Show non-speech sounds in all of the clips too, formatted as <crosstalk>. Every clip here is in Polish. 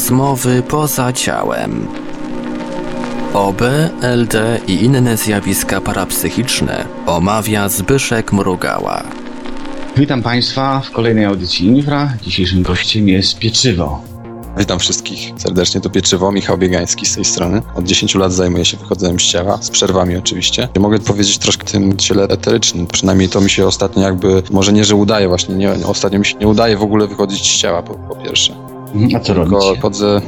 Rozmowy poza ciałem. OB, LD i inne zjawiska parapsychiczne omawia Zbyszek Mrugała. Witam Państwa w kolejnej audycji Infra. Dzisiejszym gościem jest Pieczywo. Witam wszystkich serdecznie, to Pieczywo, Michał Biegański z tej strony. Od 10 lat zajmuję się wychodzeniem z ciała, z przerwami oczywiście. Mogę powiedzieć troszkę tym ciele eterycznym, przynajmniej to mi się ostatnio jakby, może nie, że udaje właśnie, nie, ostatnio mi się nie udaje w ogóle wychodzić z ciała po, po pierwsze. A co Tylko robicie? chodzę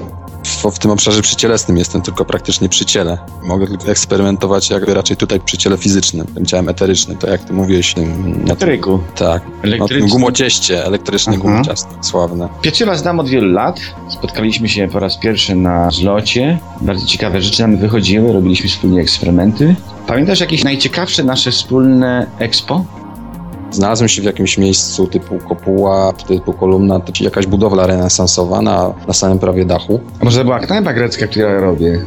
w, w tym obszarze przycielesnym, jestem tylko praktycznie przy ciele. Mogę tylko eksperymentować jakby raczej tutaj przy ciele fizycznym, tym ciałem eterycznym, to jak ty mówiłeś. Tym, Elektryku. tak, tym Elektryczny. gumocieście, elektryczne Aha. gumociasto, sławne. Pieczywa znam od wielu lat. Spotkaliśmy się po raz pierwszy na zlocie. Bardzo ciekawe rzeczy nam wychodziły, robiliśmy wspólnie eksperymenty. Pamiętasz jakieś najciekawsze nasze wspólne expo? Znalazłem się w jakimś miejscu typu kopuła, typu kolumna, to jakaś budowla renesansowa na, na samym prawie dachu. A może to była knajpa grecka, którą ja robię?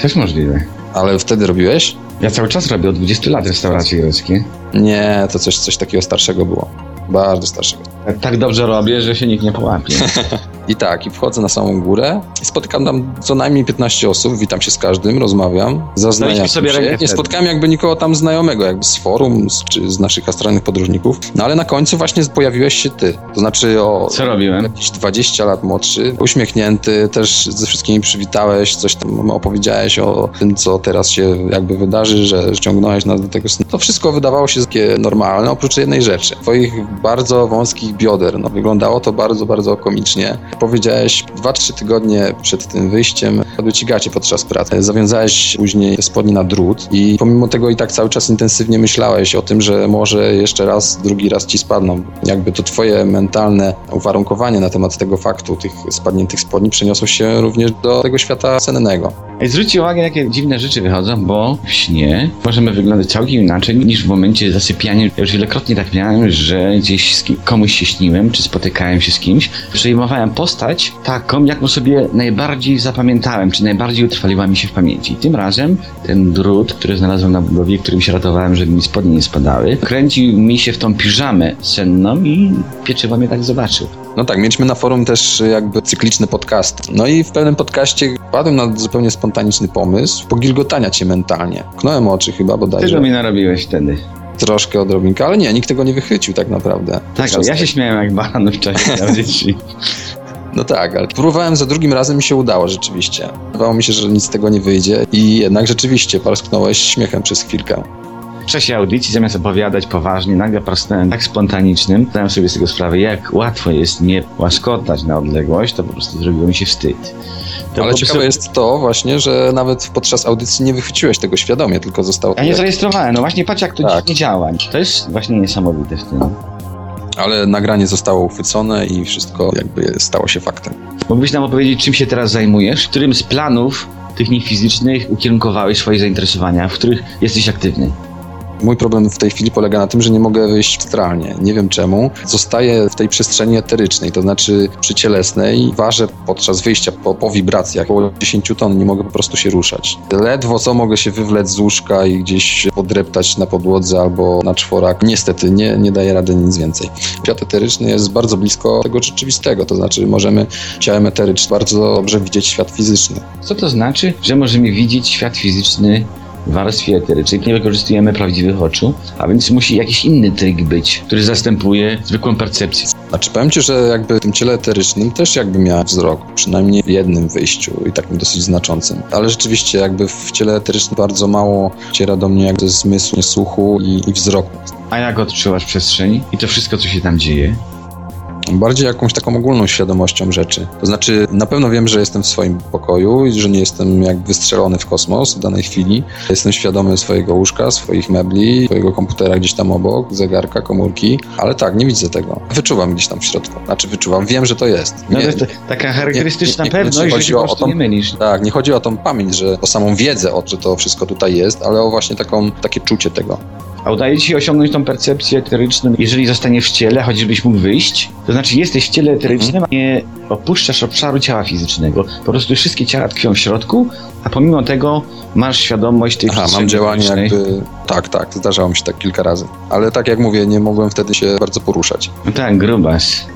Też możliwe. Ale wtedy robiłeś? Ja cały czas robię od 20 lat restauracje greckie. Nie, to coś, coś takiego starszego było. Bardzo starszego. Tak dobrze robię, że się nikt nie połapie. <laughs> I tak, i wchodzę na samą górę i spotykam tam co najmniej 15 osób, witam się z każdym, rozmawiam, zaznajam sobie się. Nie wtedy. spotkałem jakby nikogo tam znajomego, jakby z forum, z, czy z naszych astralnych podróżników. No ale na końcu właśnie pojawiłeś się ty. To znaczy o Co robiłem? jakieś 20 lat młodszy, uśmiechnięty, też ze wszystkimi przywitałeś, coś tam opowiedziałeś o tym, co teraz się jakby wydarzy, że ściągnąłeś nas do tego snu. To wszystko wydawało się takie normalne, oprócz jednej rzeczy. Twoich bardzo wąskich bioder. No, wyglądało to bardzo, bardzo komicznie. Powiedziałeś 2-3 tygodnie przed tym wyjściem, padły ci gacie podczas pracy. Zawiązałeś później spodnie na drut i pomimo tego i tak cały czas intensywnie myślałeś o tym, że może jeszcze raz, drugi raz ci spadną. Jakby to twoje mentalne uwarunkowanie na temat tego faktu, tych spadniętych spodni przeniosło się również do tego świata sennego. Zwróćcie uwagę, jakie dziwne rzeczy wychodzą, bo w śnie możemy wyglądać całkiem inaczej niż w momencie zasypiania. Już wielokrotnie tak miałem, że gdzieś kim, komuś się śniłem, czy spotykałem się z kimś, przejmowałem postać taką, jaką sobie najbardziej zapamiętałem, czy najbardziej utrwaliła mi się w pamięci. I tym razem ten drut, który znalazłem na budowie, którym się ratowałem, żeby mi spodnie nie spadały, kręcił mi się w tą piżamę senną i pieczywo mnie tak zobaczył. No tak, mieliśmy na forum też jakby cykliczny podcast. No i w pewnym podcaście padłem na zupełnie spontaniczny pomysł pogilgotania cię mentalnie. Knąłem oczy chyba bodajże. Czego mi narobiłeś wtedy? Troszkę odrobinkę, ale nie, nikt tego nie wychwycił tak naprawdę. Tak, ale ja się śmiałem jak baran w czasie audycji. <laughs> No tak, ale próbowałem za drugim razem i się udało rzeczywiście. Wydawało mi się, że nic z tego nie wyjdzie i jednak rzeczywiście parsknąłeś śmiechem przez chwilkę. W czasie audycji, zamiast opowiadać poważnie, nagle prostałem tak spontanicznym, zdałem sobie z tego sprawę, jak łatwo jest nie łaskotać na odległość, to po prostu zrobiło mi się wstyd. To Ale ciekawe jest to właśnie, że nawet podczas audycji nie wychwyciłeś tego świadomie, tylko zostało Ja nie zarejestrowałem, no właśnie patrz jak to Tak. działa. To jest właśnie niesamowite w tym. Ale nagranie zostało uchwycone i wszystko jakby stało się faktem. Mógłbyś nam opowiedzieć, czym się teraz zajmujesz? Którym z planów tych niefizycznych ukierunkowałeś swoje zainteresowania, w których jesteś aktywny? Mój problem w tej chwili polega na tym, że nie mogę wyjść astralnie. Nie wiem czemu. Zostaję w tej przestrzeni eterycznej, to znaczy przycielesnej. Ważę podczas wyjścia po, po wibracjach około 10 ton, nie mogę po prostu się ruszać. Ledwo co mogę się wywlec z łóżka i gdzieś podreptać na podłodze albo na czworak. Niestety nie, nie daje rady nic więcej. Świat eteryczny jest bardzo blisko tego rzeczywistego, to znaczy możemy ciałem eterycznym bardzo dobrze widzieć świat fizyczny. Co to znaczy, że możemy widzieć świat fizyczny warstwie eterycznej? Nie wykorzystujemy prawdziwych oczu, a więc musi jakiś inny tryk być, który zastępuje zwykłą percepcję. Znaczy powiem Ci, że jakby w tym ciele eterycznym też jakby miałem wzrok, przynajmniej w jednym wyjściu i takim dosyć znaczącym. Ale rzeczywiście jakby w ciele eterycznym bardzo mało ciera do mnie jakby zmysłu, słuchu i, i wzroku. A jak odczuwasz przestrzeń i to wszystko, co się tam dzieje? Bardziej jakąś taką ogólną świadomością rzeczy. To znaczy na pewno wiem, że jestem w swoim pokoju i że nie jestem jakby wystrzelony w kosmos w danej chwili. Jestem świadomy swojego łóżka, swoich mebli, swojego komputera gdzieś tam obok, zegarka, komórki, ale tak, nie widzę tego. Wyczuwam gdzieś tam w środku. Znaczy wyczuwam, wiem, że to jest. No Nie- to jest ta- taka charakterystyczna nie- nie- nie pewność, chodzi o- o tą- nie mylisz. Tak, nie chodzi o tą pamięć, że o samą wiedzę, o że to wszystko tutaj jest, ale o właśnie taką, takie czucie tego. A udaje ci się osiągnąć tą percepcję eteryczną, jeżeli zostaniesz w ciele, choćbyś mógł wyjść? To znaczy jesteś w ciele eterycznym, Mhm. a nie opuszczasz obszaru ciała fizycznego. Po prostu wszystkie ciała tkwią w środku, a pomimo tego masz świadomość tej Aha, mam działanie jakby... Tak, tak, zdarzało mi się tak kilka razy. Ale tak jak mówię, nie mogłem wtedy się bardzo poruszać. No tak, grubas.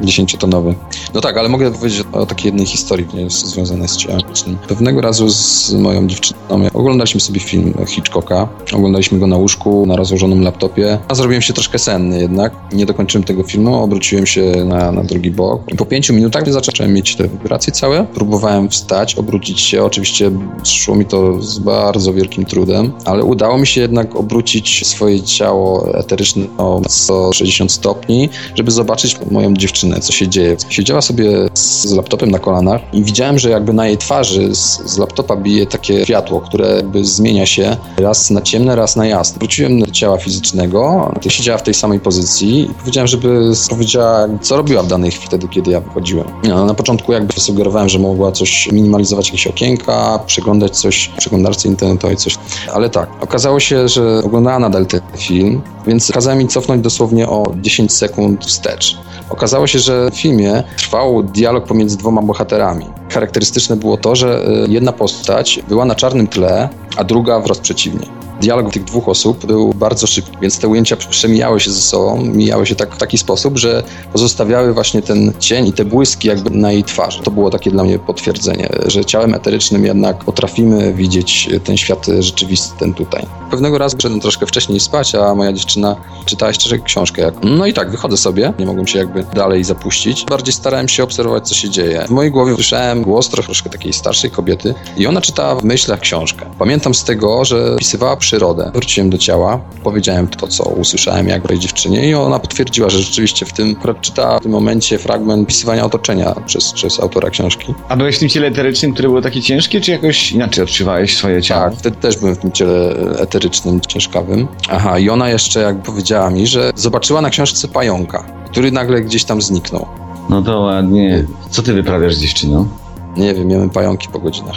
Dziesięciotonowy. No tak, ale mogę powiedzieć o takiej jednej historii, nie związanej z ciałem. Pewnego razu z moją dziewczyną oglądaliśmy sobie film Hitchcocka. Oglądaliśmy go na łóżku, na rozłożonym laptopie. A zrobiłem się troszkę senny jednak. Nie dokończyłem tego filmu, obróciłem się na, na drugi bok. I po pięciu minutach zacząłem mieć te wibracje całe. Próbowałem wstać, obrócić się. Oczywiście szło mi to z bardzo wielkim trudem, ale udało mi się jednak obrócić swoje ciało eteryczne o 160 stopni, żeby zobaczyć moją dziewczynę, co się dzieje. Siedziała sobie z laptopem na kolanach i widziałem, że jakby na jej twarzy z, z laptopa bije takie światło, które jakby zmienia się raz na ciemne, raz na jasne. Wróciłem do ciała fizycznego, siedziała w tej samej pozycji i powiedziałem, żeby powiedziała, co robiła w danej chwili wtedy, kiedy ja wychodziłem. No, na początku jakby sugerowałem, że mogła coś minimalizować jakieś okienka, przeglądać coś w przeglądarce internetowej, coś. Ale tak, okazało się, że oglądała nadal ten film, więc kazała mi cofnąć dosłownie o 10 sekund wstecz. Okazało się, że w filmie trwał dialog pomiędzy dwoma bohaterami. Charakterystyczne było to, że y, jedna postać była na czarnym tle, a druga wprost przeciwnie dialog tych dwóch osób był bardzo szybki, więc te ujęcia przemijały się ze sobą, mijały się tak, w taki sposób, że pozostawiały właśnie ten cień i te błyski jakby na jej twarzy. To było takie dla mnie potwierdzenie, że ciałem eterycznym jednak potrafimy widzieć ten świat rzeczywisty, ten tutaj. Pewnego razu szedłem troszkę wcześniej spać, a moja dziewczyna czytała jeszcze książkę. Jak... No i tak, wychodzę sobie, nie mogłem się jakby dalej zapuścić. Bardziej starałem się obserwować, co się dzieje. W mojej głowie słyszałem głos troszkę takiej starszej kobiety i ona czytała w myślach książkę. Pamiętam z tego, że pisywała przyrodę. Wróciłem do ciała, powiedziałem to, co usłyszałem jak tej dziewczynie i ona potwierdziła, że rzeczywiście w tym, czytała w tym momencie fragment opisywania otoczenia przez, przez autora książki. A byłeś w tym ciele eterycznym, które było takie ciężkie, czy jakoś inaczej odczuwałeś swoje ciało? Tak, wtedy też byłem w tym ciele eterycznym, ciężkawym. Aha, i ona jeszcze jak powiedziała mi, że zobaczyła na książce pająka, który nagle gdzieś tam zniknął. No to ładnie. Co ty wyprawiasz z dziewczyną? Nie wiem, miałem pająki po godzinach.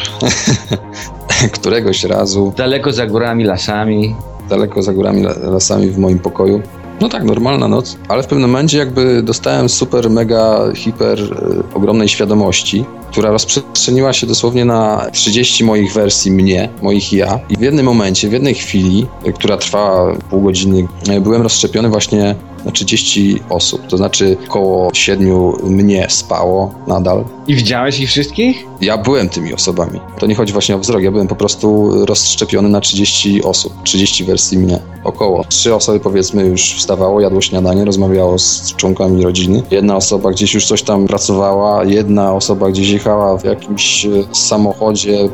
<laughs> Któregoś razu. Daleko za górami, lasami. Daleko za górami, lasami w moim pokoju. No tak, normalna noc, ale w pewnym momencie jakby dostałem super, mega, hiper, y, ogromnej świadomości, która rozprzestrzeniła się dosłownie na 30 moich wersji mnie, moich ja. I w jednym momencie, w jednej chwili, y, która trwała pół godziny, y, byłem rozszczepiony właśnie na 30 osób. To znaczy około 7 mnie spało nadal. I widziałeś ich wszystkich? Ja byłem tymi osobami. To nie chodzi właśnie o wzrok, ja byłem po prostu rozszczepiony na 30 osób, 30 wersji mnie. Około. Trzy osoby powiedzmy już wstawało, jadło śniadanie, rozmawiało z członkami rodziny. Jedna osoba gdzieś już coś tam pracowała, jedna osoba gdzieś jechała w jakimś e, samochodzie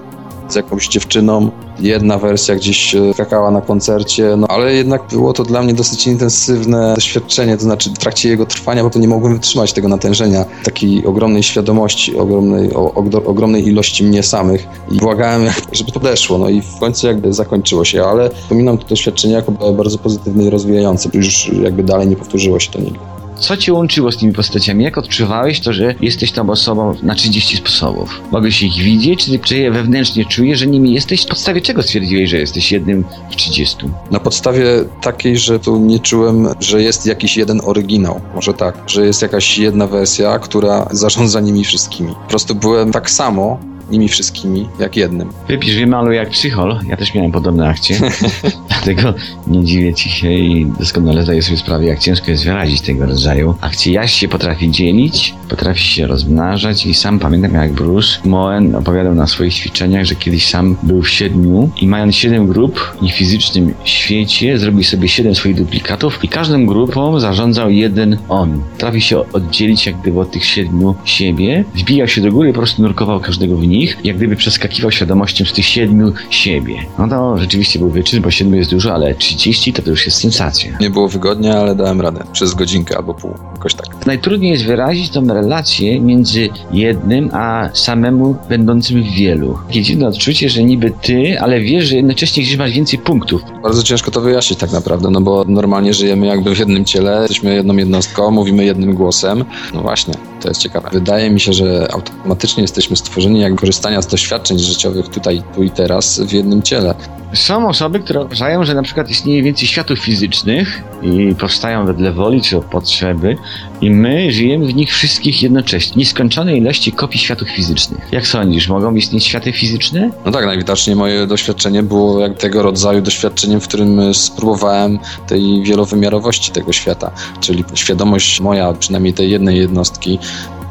z jakąś dziewczyną. Jedna wersja gdzieś e, skakała na koncercie, no ale jednak było to dla mnie dosyć intensywne doświadczenie, to znaczy w trakcie jego trwania, bo to nie mogłem wytrzymać tego natężenia, takiej ogromnej świadomości, ogromnej, o, o, ogromnej ilości mnie samych i błagałem, żeby to deszło, no i w końcu jakby zakończyło się, ale wspominam to doświadczenie jako bardzo pozytywne i rozwijające, już jakby dalej nie powtórzyło się to nigdy. Co cię łączyło z tymi postaciami? Jak odczuwałeś to, że jesteś tą osobą na 30 sposobów? Mogłeś ich widzieć, czy, czy je wewnętrznie czujesz, że nimi jesteś? W podstawie czego stwierdziłeś, że jesteś jednym w 30? Na podstawie takiej, że tu nie czułem, że jest jakiś jeden oryginał. Może tak, że jest jakaś jedna wersja, która zarządza nimi wszystkimi. Po prostu byłem tak samo, nimi wszystkimi, jak jednym. Wypisz, wymaluj jak psychol. Ja też miałem podobne akcje. <laughs> Dlatego nie dziwię ci się i doskonale zdaję sobie sprawę, jak ciężko jest wyrazić tego rodzaju akcje. Jaś się potrafi dzielić, potrafi się rozmnażać i sam pamiętam, jak Bruce Moen opowiadał na swoich ćwiczeniach, że kiedyś sam był w siedmiu i mając siedem grup i w fizycznym świecie zrobił sobie siedem swoich duplikatów i każdą grupą zarządzał jeden on. Potrafi się oddzielić jak gdyby od tych siedmiu siebie, wbijał się do góry i po prostu nurkował każdego w nich, jak gdyby przeskakiwał świadomością z tych siedmiu siebie. No to rzeczywiście był wyczyn, bo siedmiu jest dużo, ale 30 to, to już jest sensacja. Nie było wygodnie, ale dałem radę. Przez godzinkę albo pół, jakoś tak. Najtrudniej jest wyrazić tą relację między jednym a samemu będącym w wielu. Takie dziwne odczucie, że niby ty, ale wiesz, że jednocześnie gdzieś masz więcej punktów. Bardzo ciężko to wyjaśnić tak naprawdę, no bo normalnie żyjemy jakby w jednym ciele, jesteśmy jedną jednostką, mówimy jednym głosem. No właśnie, to jest ciekawe. Wydaje mi się, że automatycznie jesteśmy stworzeni jakby korzystania z doświadczeń życiowych tutaj, tu i teraz w jednym ciele. Są osoby, które uważają, że na przykład istnieje więcej światów fizycznych i powstają wedle woli czy potrzeby i my żyjemy w nich wszystkich jednocześnie. Nieskończonej ilości kopii światów fizycznych. Jak sądzisz, mogą istnieć światy fizyczne? No tak, najwidoczniej moje doświadczenie było jak tego rodzaju doświadczeniem, w którym spróbowałem tej wielowymiarowości tego świata, czyli świadomość moja, przynajmniej tej jednej jednostki,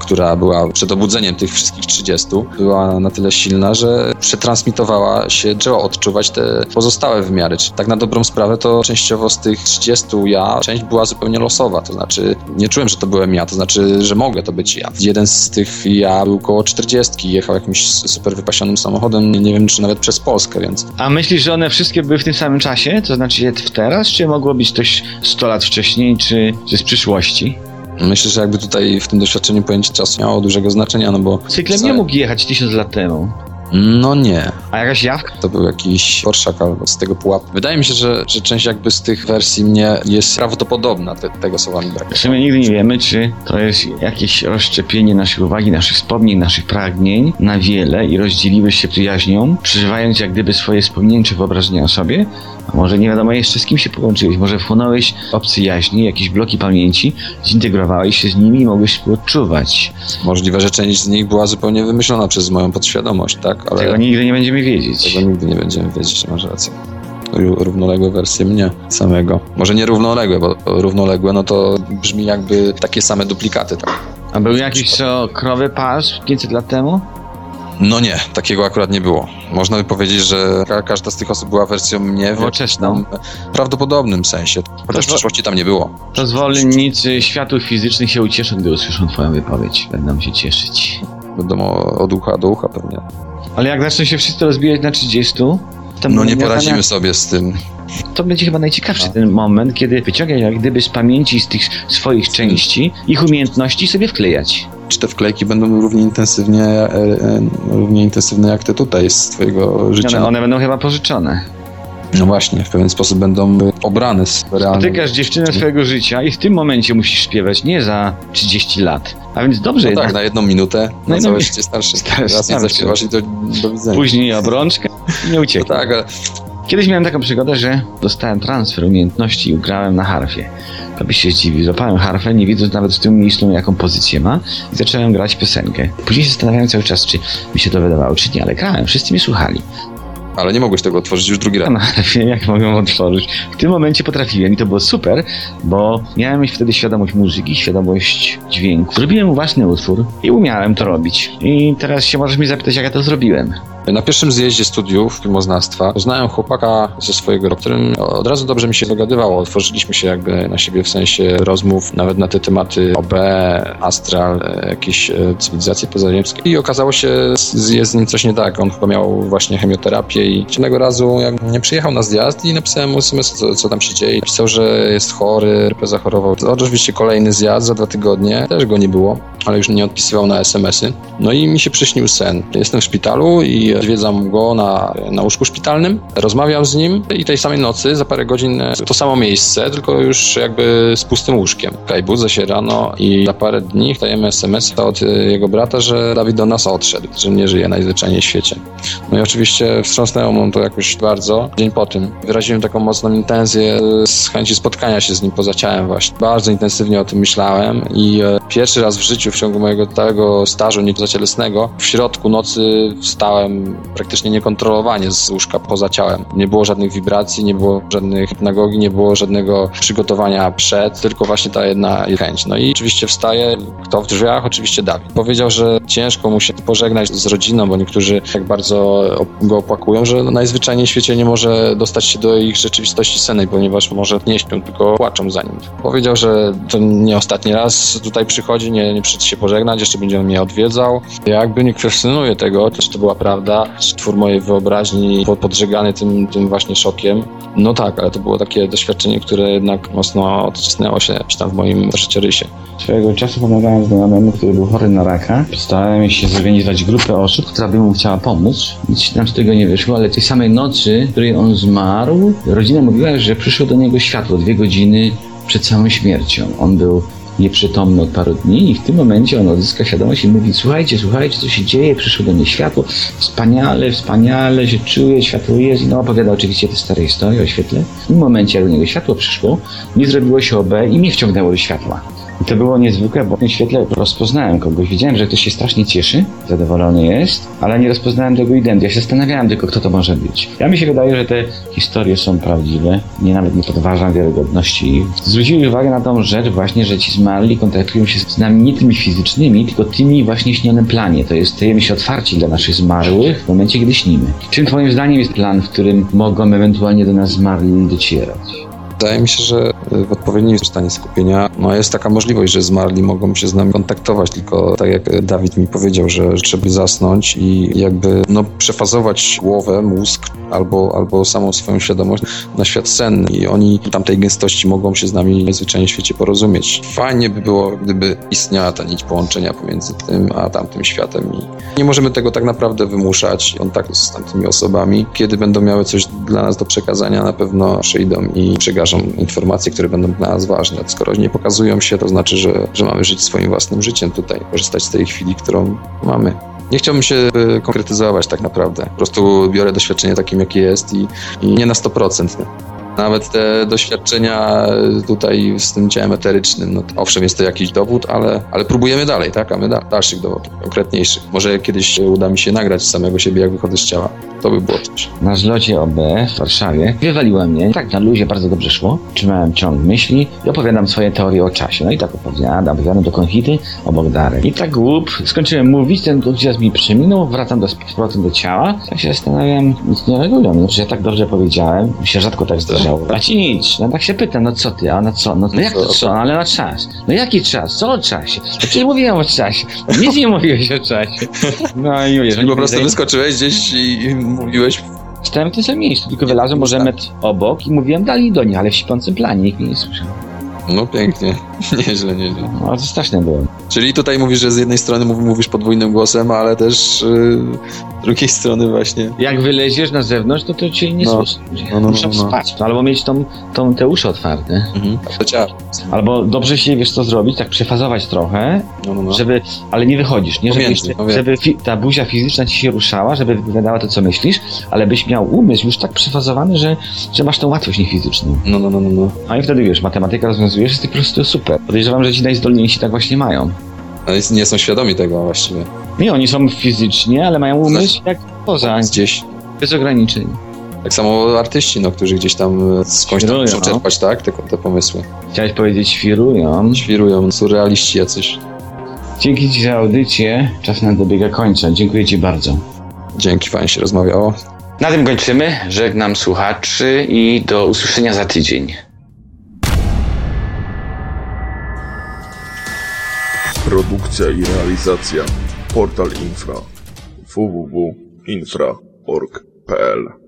która była przed obudzeniem tych wszystkich 30, była na tyle silna, że przetransmitowała się, trzeba odczuwać te pozostałe wymiary. Czyli tak na dobrą sprawę to częściowo z tych 30 ja, część była zupełnie losowa, to znaczy nie czułem, że to byłem ja, to znaczy, że mogę to być ja. Jeden z tych ja był koło 40, jechał jakimś super wypasionym samochodem, nie wiem czy nawet przez Polskę, więc... A myślisz, że one wszystkie były w tym samym czasie? To znaczy w teraz, czy mogło być coś 100 lat wcześniej, czy, czy z przyszłości? Myślę, że jakby tutaj w tym doświadczeniu pojęcie czasu miało dużego znaczenia, no bo... Cyklem nie mógł jechać tysiąc lat temu. No nie. A jakaś jawka? To był jakiś Porszak albo z tego pułapu. Wydaje mi się, że, że część jakby z tych wersji mnie jest prawdopodobna, te, tego słowa mi brakuje. W sumie nigdy nie wiemy, czy to jest jakieś rozszczepienie naszej uwagi, naszych wspomnień, naszych pragnień na wiele i rozdzieliły się przyjaźnią, przeżywając jak gdyby swoje wspomnienia czy wyobrażenia o sobie, a może nie wiadomo jeszcze z kim się połączyłeś, może wchłonąłeś obcy jaźni, jakieś bloki pamięci, zintegrowałeś się z nimi i mogłeś współodczuwać. Możliwe, że część z nich była zupełnie wymyślona przez moją podświadomość, tak? Ale tego nigdy nie będziemy wiedzieć. Tego nigdy nie będziemy wiedzieć, masz rację. Równoległe wersje mnie samego. Może nie równoległe, bo równoległe no to brzmi jakby takie same duplikaty, tak? A był jakiś co krowy pas 500 lat temu? No nie, takiego akurat nie było. Można by powiedzieć, że ka każda z tych osób była wersją mnie w prawdopodobnym sensie. Chociaż w przeszłości tam nie było. To zwolennicy światów fizycznych się ucieszą, gdy usłyszą twoją wypowiedź. Będą się cieszyć. Będą od ucha do ucha pewnie. Ale jak zaczną się wszyscy rozbijać na 30, to no nie poradzimy sobie z tym. To będzie chyba najciekawszy ten moment, kiedy wyciągasz jak gdyby z pamięci z tych swoich części ich umiejętności sobie wklejać. Czy te wklejki będą równie intensywnie, e, e, równie intensywne jak te tutaj z twojego życia? One, one będą chyba pożyczone. No właśnie, w pewien sposób będą obrane z realnym... Spotykasz dziewczynę swojego życia i w tym momencie musisz śpiewać nie za 30 lat. A więc dobrze no tak, na jedną minutę, na, na całe życie starszy. <laughs> starszy Raz nie zaśpiewasz i do, do widzenia. Później obrączkę i nie uciekł. <laughs> No tak, ale... Kiedyś miałem taką przygodę, że dostałem transfer umiejętności i ugrałem na harfie. To byś się zdziwił. Złapałem harfę, nie widząc nawet w tym miejscu, jaką pozycję ma i zacząłem grać piosenkę. Później się zastanawiałem cały czas, czy mi się to wydawało, czy nie, ale grałem. Wszyscy mnie słuchali. Ale nie mogłeś tego otworzyć już drugi raz. Harfie, <laughs> jak mogłem otworzyć. W tym momencie potrafiłem i to było super, bo miałem mieć wtedy świadomość muzyki, świadomość dźwięku. Zrobiłem własny utwór i umiałem to robić. I teraz się możesz mi zapytać, jak ja to zrobiłem. Na pierwszym zjeździe studiów filmoznawstwa poznałem chłopaka ze swojego roku, którym od razu dobrze mi się dogadywało. Otworzyliśmy się jakby na siebie w sensie rozmów nawet na te tematy OB, astral, jakieś cywilizacje pozaziemskie. I okazało się, jest z nim coś nie tak. On chyba miał właśnie chemioterapię i jednego razu jak nie przyjechał na zjazd i napisałem mu SMS, co, co tam się dzieje. Pisał, że jest chory, zachorował. Oczywiście kolejny zjazd za dwa tygodnie, też go nie było, ale już nie odpisywał na SMS-y. No i mi się przyśnił sen. Jestem w szpitalu i odwiedzam go na, na łóżku szpitalnym, rozmawiam z nim i tej samej nocy, za parę godzin, to samo miejsce, tylko już jakby z pustym łóżkiem. Kaj budzę się rano i za parę dni dostajemy SMS od jego brata, że Dawid do nas odszedł, że nie żyje najzwyczajniej w świecie. No i oczywiście wstrząsnęło mu to jakoś bardzo. Dzień po tym wyraziłem taką mocną intensję z chęci spotkania się z nim poza ciałem właśnie. Bardzo intensywnie o tym myślałem i pierwszy raz w życiu w ciągu mojego całego stażu niezacielesnego w środku nocy wstałem praktycznie niekontrolowanie z łóżka poza ciałem. Nie było żadnych wibracji, nie było żadnych hypnagogi, nie było żadnego przygotowania przed, tylko właśnie ta jedna chęć. No i oczywiście wstaje, kto w drzwiach? Oczywiście Dawid. Powiedział, że ciężko mu się pożegnać z rodziną, bo niektórzy tak bardzo go opłakują, że najzwyczajniej w świecie nie może dostać się do ich rzeczywistości sennej, ponieważ może nie śpią, tylko płaczą za nim. Powiedział, że to nie ostatni raz tutaj przychodzi, nie, nie przyjdzie się pożegnać, jeszcze będzie on mnie odwiedzał. Ja jakby nie kwestionuję tego, czy to była prawda, twór mojej wyobraźni podżegany tym, tym właśnie szokiem. No tak, ale to było takie doświadczenie, które jednak mocno odcisnęło się tam w moim życiorysie. Swojego czasu pomagałem znajomemu, który był chory na raka. Starałem się zorganizować grupę osób, która by mu chciała pomóc. Nic nam z tego nie wyszło, ale tej samej nocy, w której on zmarł, rodzina mówiła, że przyszło do niego światło dwie godziny przed samą śmiercią. On był nieprzytomny od paru dni i w tym momencie on odzyska świadomość i mówi, słuchajcie, słuchajcie, co się dzieje, przyszło do mnie światło, wspaniale, wspaniale się czuję, światło jest i no opowiada oczywiście te stare historie o świetle. W tym momencie, jak do niego światło przyszło, nie zrobiło się OB i mnie wciągnęło do światła. I to było niezwykłe, bo w tym świetle rozpoznałem kogoś. Widziałem, że ktoś się strasznie cieszy, zadowolony jest, ale nie rozpoznałem tego identu. Ja się zastanawiałem tylko, kto to może być. Ja mi się wydaje, że te historie są prawdziwe. Nie nawet nie podważam wiarygodności ich. Zwróciłem uwagę na tą rzecz właśnie, że ci zmarli kontaktują się z nami nie tymi fizycznymi, tylko tymi właśnie śnionym planie. To jest, stajemy się otwarci dla naszych zmarłych w momencie, kiedy śnimy. Czym twoim zdaniem jest plan, w którym mogą ewentualnie do nas zmarli docierać? Wydaje mi się, że w odpowiednim stanie skupienia no jest taka możliwość, że zmarli mogą się z nami kontaktować, tylko tak jak Dawid mi powiedział, że trzeba zasnąć i jakby no, przefazować głowę, mózg albo, albo samą swoją świadomość na świat senny i oni tamtej gęstości mogą się z nami najzwyczajniej w świecie porozumieć. Fajnie by było, gdyby istniała ta nić połączenia pomiędzy tym a tamtym światem i nie możemy tego tak naprawdę wymuszać, kontaktu z tamtymi osobami. Kiedy będą miały coś dla nas do przekazania, na pewno przyjdą i przekażą informacje, które będą dla nas ważne. Skoro nie pokazują się, to znaczy, że, że mamy żyć swoim własnym życiem tutaj, korzystać z tej chwili, którą mamy. Nie chciałbym się y, konkretyzować tak naprawdę. Po prostu biorę doświadczenie takim, jakie jest i, i nie na 100%. Nie? Nawet te doświadczenia tutaj z tym ciałem eterycznym, no owszem, jest to jakiś dowód, ale, ale próbujemy dalej, tak? A my da, dalszych dowodów, konkretniejszych. Może kiedyś uda mi się nagrać samego siebie, jak wychodzę z ciała. To by było coś. Na zlocie OB w Warszawie wywaliła mnie. Tak na luzie bardzo dobrze szło. Trzymałem ciąg myśli i opowiadam swoje teorie o czasie. No i tak opowiadam, opowiadam do konfity obok Darek. I tak łup, skończyłem mówić, ten entuzjazm mi przeminął, wracam do, z powrotem do ciała. Tak się zastanawiam, nic nie reagują. No, że ja tak dobrze powiedziałem, mi się rzadko tak zdarzało. A ci nic, no tak się pytam, no co ty, a na co? No, no jak to co, no, ale na czas. No jaki czas? Co o czasie? No przecież mówiłem o czasie. Nic nie mówiłeś o czasie. No i wiesz, Czyli po prostu wyskoczyłeś gdzieś i mówiłeś Stałem w tym samym miejscu, tylko wylazłem może metr obok i mówiłem dalej do nich, ale w śpiącym planie, nikt mnie nie słyszał. No pięknie, <laughs> nieźle, nieźle. No, to straszne było. Czyli tutaj mówisz, że z jednej strony mów- mówisz podwójnym głosem, ale też z drugiej strony właśnie. Jak wyleziesz na zewnątrz, to to cię nie No. słyszy. No, no, Muszą no, no. spać. Albo mieć tą, tą, te uszy otwarte. Mhm. Albo dobrze się, wiesz co zrobić, tak przefazować trochę, No, no, no. żeby, ale nie wychodzisz, nie? Żeby, Pomiędzy, no wiem. żeby fi, ta buzia fizyczna ci się ruszała, żeby wypowiadała to, co myślisz, ale byś miał umysł już tak przefazowany, że, że masz tą łatwość niefizyczną. No, no, no, no, no. No i wtedy wiesz, matematyka rozwiązujesz, jesteś po prostu super. Podejrzewam, że ci najzdolniejsi tak właśnie mają. Ale nie są świadomi tego właściwie. Nie, oni są fizycznie, ale mają umysł jak poza, Gdzieś. bez ograniczeń. Tak samo artyści, no, którzy gdzieś tam skądś tam muszą czerpać, tak? Te, te pomysły. Chciałeś powiedzieć świrują. Świrują, surrealiści jacyś. Dzięki Ci za audycję. Czas nam dobiega końca. Dziękuję Ci bardzo. Dzięki, fajnie się rozmawiało. Na tym kończymy. Żegnam słuchaczy i do usłyszenia za tydzień. Produkcja i realizacja Portal Infra www.infra.org.pl